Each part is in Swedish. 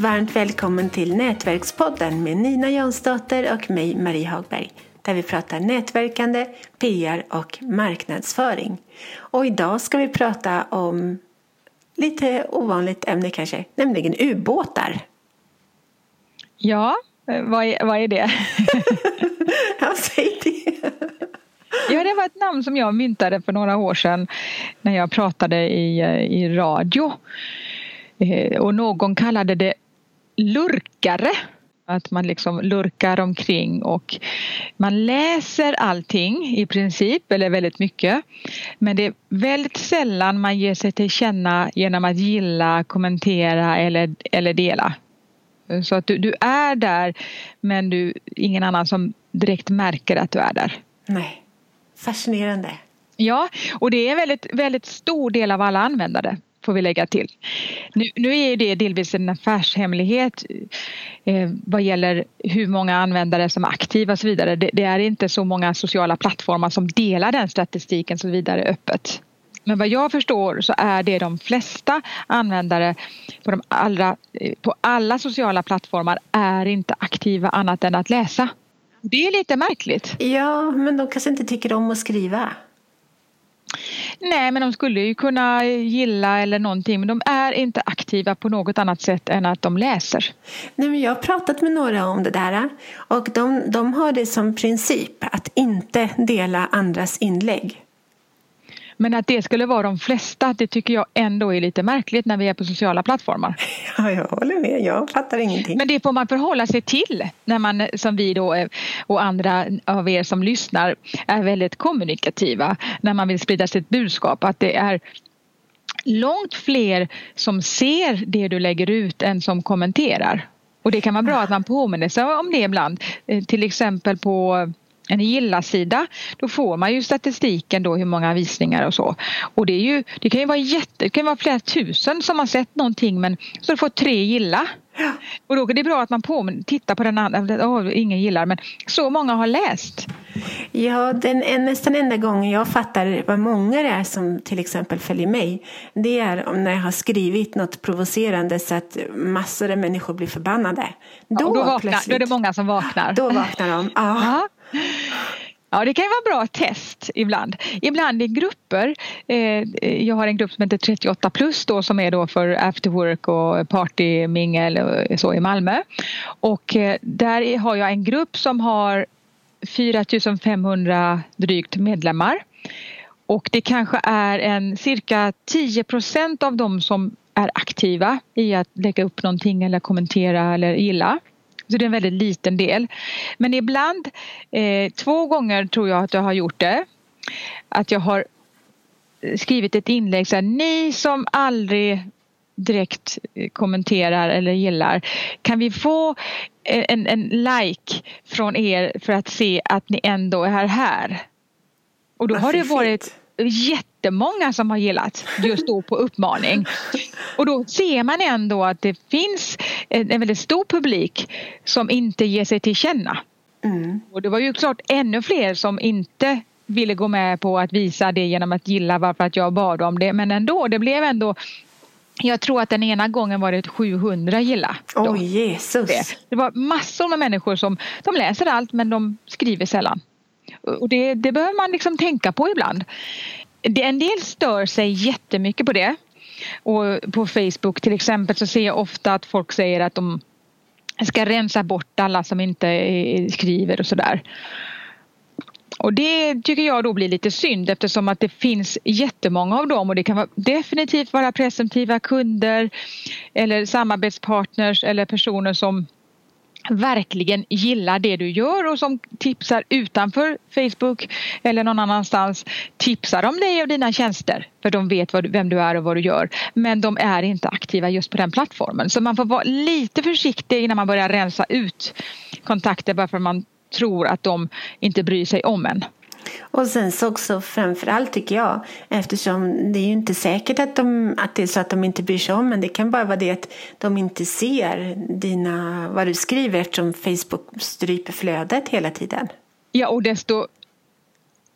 varmt välkommen till Nätverkspodden med Nina Jansdotter och mig, Marie Hagberg. Där vi pratar nätverkande, PR och marknadsföring. Och idag ska vi prata om lite ovanligt ämne kanske, nämligen ubåtar. Ja, vad är, vad är det? ja, säg det. Ja, det var ett namn som jag myntade för några år sedan när jag pratade i, i radio. Eh, och någon kallade det lurkare. Att man liksom lurkar omkring och man läser allting i princip, eller väldigt mycket. Men det är väldigt sällan man ger sig till känna genom att gilla, kommentera eller, eller dela. Så att du, du är där men du ingen annan som direkt märker att du är där. Nej, fascinerande. Ja, och det är en väldigt, väldigt stor del av alla användare får vi lägga till. Nu, nu är det delvis en affärshemlighet eh, vad gäller hur många användare som är aktiva och så vidare. Det, det, är inte så många sociala plattformar som delar den statistiken så vidare öppet. Men vad jag förstår så är det de flesta användare på, de allra, eh, på alla sociala plattformar är inte aktiva annat än att läsa. Det är lite märkligt. Ja, men de kanske inte tycker om att skriva. Nej, men de skulle ju kunna gilla eller någonting men de är inte aktiva på något annat sätt än att de läser. Nej, men jag har pratat med några om det där och de, de har det som princip att inte dela andras inlägg. Men att det skulle vara de flesta, det tycker jag ändå är lite märkligt när vi är på sociala plattformar. Ja, jag håller med. Jag fattar ingenting. Men det får man förhålla sig till när man som vi då och andra av er som lyssnar är väldigt kommunikativa när man vill sprida sitt budskap. Att det är långt fler som ser det du lägger ut än som kommenterar. Och det kan vara bra att man påminner sig om det ibland. Eh, till exempel på en gilla-sida då får man ju statistiken då hur många visningar och så. Och det, är ju, det kan ju vara jätte, det kan vara flera tusen som har sett någonting men så du får tre gilla. Ja. Och då är det bra att man på, tittar på den andra, oh, ingen gillar men så många har läst. Ja, den, nästan enda gången jag fattar vad många det är som till exempel följer mig det är när jag har skrivit något provocerande så att massor av människor blir förbannade. Då, ja, då, vaknar, då är det många som vaknar. Då vaknar de, ja. Ja, det kan ju vara bra test ibland. Ibland i grupper. Eh, jag har en grupp som heter 38 plus då som är då för after work och partymingel och så i Malmö. Och eh, där har jag en grupp som har 4500 drygt medlemmar. Och det kanske är en cirka 10 procent av dem som är aktiva i att lägga upp någonting eller kommentera eller gilla. Så det är en väldigt liten del. Men ibland, eh, två gånger tror jag att jag har gjort det. Att jag har skrivit ett inlägg så här, ni som aldrig direkt kommenterar eller gillar. Kan vi få en, en like från er för att se att ni ändå är här? Och då har det varit jättemånga som har gillat just då på uppmaning. Och då ser man ändå att det finns en väldigt stor publik som inte ger sig till känna. Mm. Och det var ju klart ännu fler som inte ville gå med på att visa det genom att gilla varför att jag bad om det. Men ändå, det blev ändå jag tror att den ena gången var det 700 gilla. Oj, oh, Jesus! Det. det var massor med människor som de läser allt men de skriver sällan. Och det, det behöver man liksom tänka på ibland. En del stör sig jättemycket på det. Och på Facebook till exempel så ser jag ofta att folk säger att de ska rensa bort alla som inte eh, skriver och sådär. Och det tycker jag då blir lite synd eftersom att det finns jättemånga av dem och det kan definitivt vara presumtiva kunder eller samarbetspartners eller personer som verkligen gillar det du gör och som tipsar utanför Facebook eller någon annanstans tipsar om dig och dina tjänster. För de vet vem du är och vad du gör. Men de är inte aktiva just på den plattformen. Så man får vara lite försiktig innan man börjar rensa ut kontakter bara för att man tror att de inte bryr sig om en. Och sen så också framförallt tycker jag eftersom det är ju inte säkert att, de, att det är så att de inte bryr sig om men det kan bara vara det att de inte ser dina, vad du skriver eftersom Facebook stryper flödet hela tiden. Ja och desto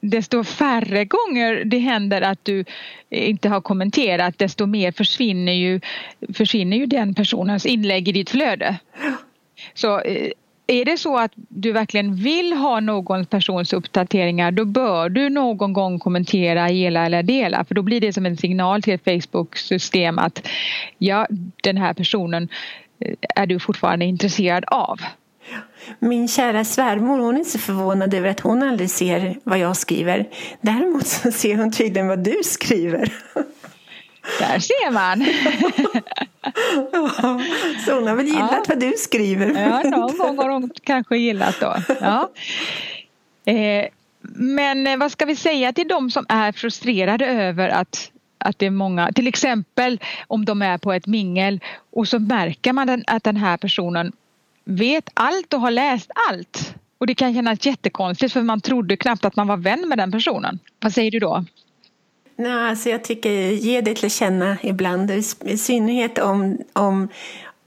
desto färre gånger det händer att du inte har kommenterat desto mer försvinner ju, försvinner ju den personens inlägg i ditt flöde. Så eh, är det så att du verkligen vill ha någon persons uppdateringar då bör du någon gång kommentera, gilla eller dela för då blir det som en signal till ett Facebook-system att ja, den här personen eh, är du fortfarande intresserad av. Min kära svärmor hon är så förvånad över att hon aldrig ser vad jag skriver. Däremot så ser hon tydligen vad du skriver. Där ser man! så hon har väl gillat ja. vad du skriver. ja, någon gång har hon kanske gillat då. Ja. Eh, men eh, vad ska vi säga till de som är frustrerade över att att det är många, till exempel om de är på ett mingel och så märker man att den här personen vet allt och har läst allt. Och det kan kännas jättekonstigt för man trodde knappt att man var vän med den personen. Vad säger du då? Nej, alltså jag tycker ge det till känna ibland. I synnerhet om, om,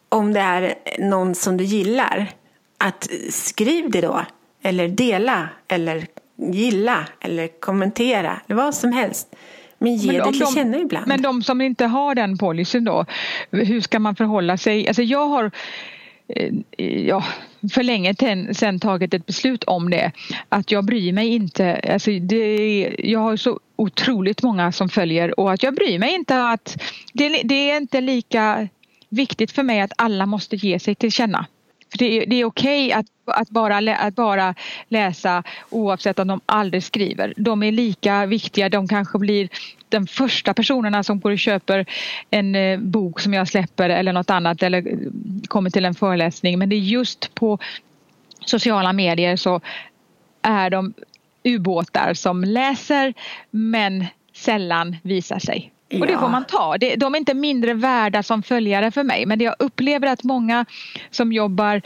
om det är någon som du gillar. Att skriv det då. Eller dela. Eller gilla. Eller kommentera. Eller vad som helst. Men ge men det till känna ibland. Men de som inte har den policyn då. Hur ska man förhålla sig? Alltså jag har Eh, ja, för länge sedan tagit ett beslut om det. Att jag bryr mig inte. Alltså det, jag har så otroligt många som följer och att jag bryr mig inte att det, det är inte lika viktigt för mig att alla måste ge sig till känna. För det, det är okej okay att, att, bara, att bara läsa oavsett om de aldrig skriver. De är lika viktiga. De kanske blir de första personerna som går och köper en eh, bok som jag släpper eller något annat eller eh, kommer till en föreläsning. Men det är just på sociala medier så är de ubåtar som läser men sällan visar sig. Ja. Och det får man ta. De är inte mindre värda som följare för mig men jag upplever att många som jobbar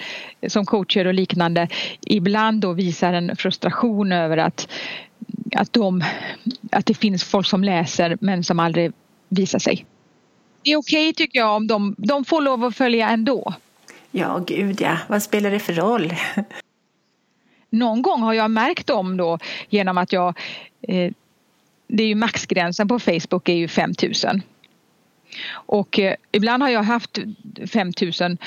som coacher och liknande ibland då visar en frustration över att, att, de, att det finns folk som läser men som aldrig visar sig. Det är okej okay, tycker jag om de, de får lov att följa ändå. Ja, gud ja. Vad spelar det för roll? Någon gång har jag märkt om då genom att jag eh, det är ju maxgränsen på Facebook är ju 5000. Och eh, ibland har jag haft 5000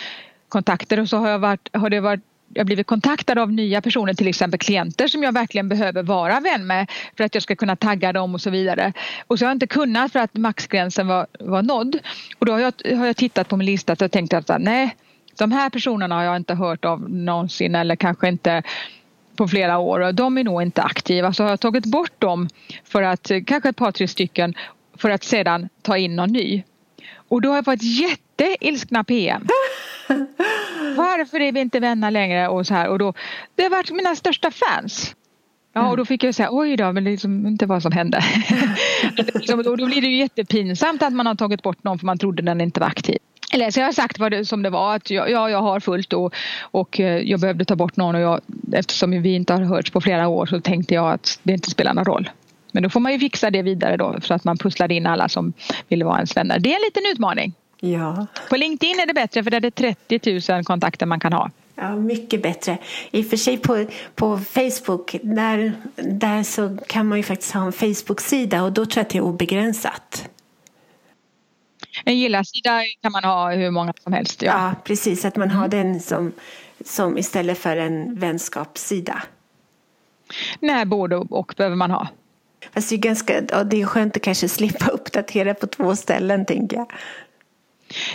kontakter och så har, jag varit, har det varit jag blivit kontaktad av nya personer, till exempel klienter som jag verkligen behöver vara vän med för att jag ska kunna tagga dem och så vidare. Och så har jag inte kunnat för att maxgränsen var, var nådd. Och då har jag, har jag tittat på min lista och tänkt att nej, de här personerna har jag inte hört av någonsin eller kanske inte på flera år och de är nog inte aktiva så har jag tagit bort dem för att kanske ett par tre stycken för att sedan ta in någon ny. Och då har jag fått jätteilskna PM. Varför är vi inte vänner längre och så här och då det har varit mina största fans. Ja och då fick jag säga oj då men det liksom inte vad som hände. Liksom, då blir det ju jättepinsamt att man har tagit bort någon för man trodde den inte var aktiv. Eller så jag har sagt vad det, som det var att jag, ja, jag har fullt och, och eh, jag behövde ta bort någon och jag, eftersom vi inte har hörts på flera år så tänkte jag att det inte spelar någon roll. Men då får man ju fixa det vidare då så att man pusslar in alla som vill vara ens vänner. Det är en liten utmaning. Ja. På LinkedIn är det bättre för där är det 30 000 kontakter man kan ha. Ja, mycket bättre. I och för sig på, på Facebook, där, där så kan man ju faktiskt ha en Facebook-sida och då tror jag att det är obegränsat. En gillarsida kan man ha hur många som helst. Ja, ja precis. Att man har den som, som istället för en vänskapssida. Nej, både och behöver man ha. Fast det är, ganska, det är skönt att kanske slippa uppdatera på två ställen, tänker jag.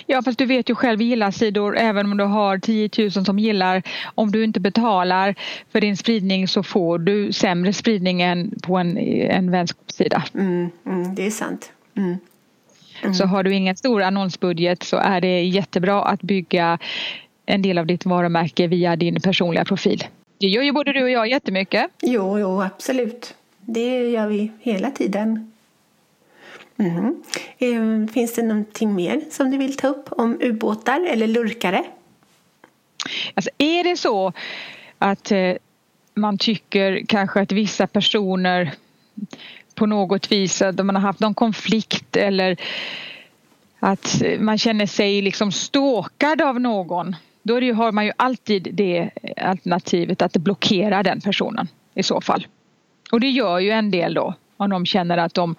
Ja, fast du vet ju själv gillarsidor, även om du har 10 000 som gillar, om du inte betalar för din spridning så får du sämre spridning än på en, en vänskapssida. Mm, mm, det är sant. Mm. Mm. Så har du ingen stor annonsbudget så är det jättebra att bygga en del av ditt varumärke via din personliga profil. Det gör ju både du och jag jättemycket. Jo, jo absolut. Det gör vi hela tiden. Mm. Finns det någonting mer som du vill ta upp om ubåtar eller lurkare? Alltså, är det så att eh, man tycker kanske att vissa personer på något vis att man har haft någon konflikt eller att man känner sig liksom ståkad av någon. Då det, har man ju alltid det alternativet att blockera den personen i så fall. Och det gör ju en del då om de känner att de,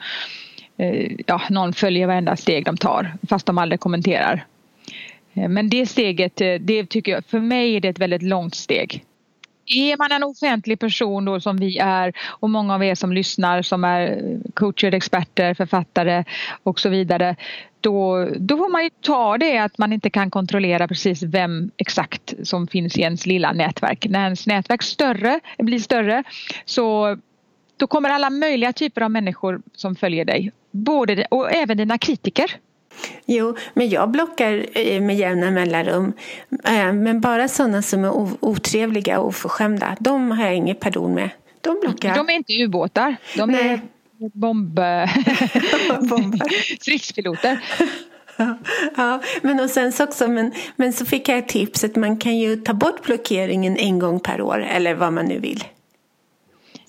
eh, ja, någon följer varenda steg de tar fast de aldrig kommenterar. Eh, men det steget, eh, det tycker jag, för mig är det ett väldigt långt steg. Är man en offentlig person då som vi är och många av er som lyssnar som är coacher, experter, författare och så vidare. Då, då får man ju ta det att man inte kan kontrollera precis vem exakt som finns i ens lilla nätverk. När ens nätverk större, blir större så då kommer alla möjliga typer av människor som följer dig. Både, och även dina kritiker. Jo, men jag blockar eh, med jämna mellanrum. Eh, men bara sådana som är otrevliga och oförskämda, de har jag inget pardon med. De blockar De är inte ubåtar. De Nej. är bomb... stridspiloter. Ja, men och sen så också, men, men så fick jag ett tips att man kan ju ta bort blockeringen en gång per år eller vad man nu vill.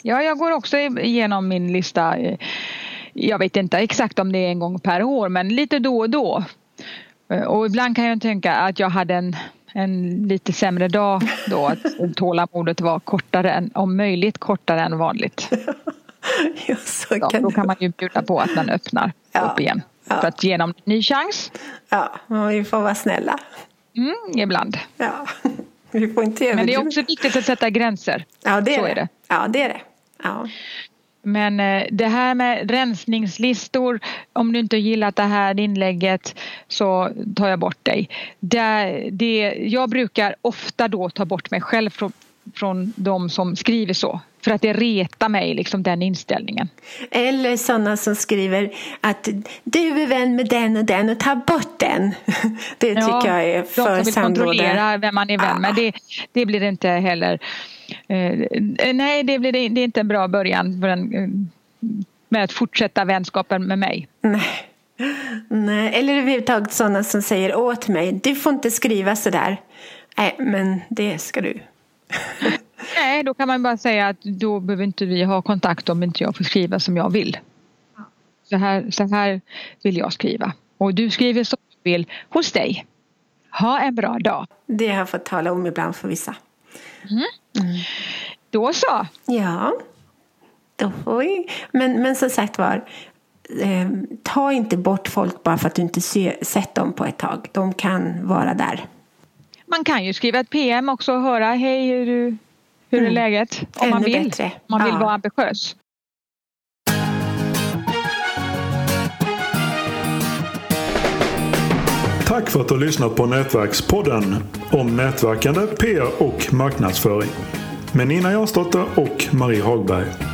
Ja, jag går också igenom min lista jag vet inte exakt om det är en gång per år men lite då och då. Eh, och ibland kan jag tänka att jag hade en, en lite sämre dag då. Att tålamodet var kortare än, om möjligt kortare än vanligt. Ja, så kan då kan man ju bjuda på att den öppnar ja, upp igen. Ja. För att ge dem en ny chans. Ja, vi får vara snälla. Mm, ibland. Ja, vi får inte Men det är också viktigt att sätta gränser. Ja, det är så det. Är det. Ja, det är det. Ja. Men eh, det här med rensningslistor, om du inte gillat det här inlägget så tar jag bort dig. Det, det, jag brukar ofta då ta bort mig själv från, de som skriver så. För att det retar mig, liksom den inställningen. Eller sådana som skriver att du är vän med den och den och ta bort den. Det tycker ja, jag är för De som vill kontrollera vem man är vän ja. med, det, det blir inte heller Eh, nej, det, blir, det är inte en bra början för en, eh, med att fortsätta vänskapen med mig. Nej. Nej, eller överhuvudtaget sådana som säger åt mig, du får inte skriva sådär. Nej, men det ska du. Nej, då kan man bara säga att då behöver inte vi ha kontakt om inte jag får skriva som jag vill. Så här, så här vill jag skriva. Och du skriver som du vill hos dig. Ha en bra dag. Det har jag fått tala om ibland för vissa. Mm. Mm. Då så. Ja, då får vi. Men, men som sagt var, eh, ta inte bort folk bara för att du inte se, sett dem på ett tag. De kan vara där. Man kan ju skriva ett PM också och höra hej hur, hur mm. är läget? Om Ännu man vill. Bättre. Om man vill ja. vara ambitiös. Tack för att du har lyssnat på Nätverkspodden om nätverkande, PR och marknadsföring med Nina Jansdotter och Marie Hagberg.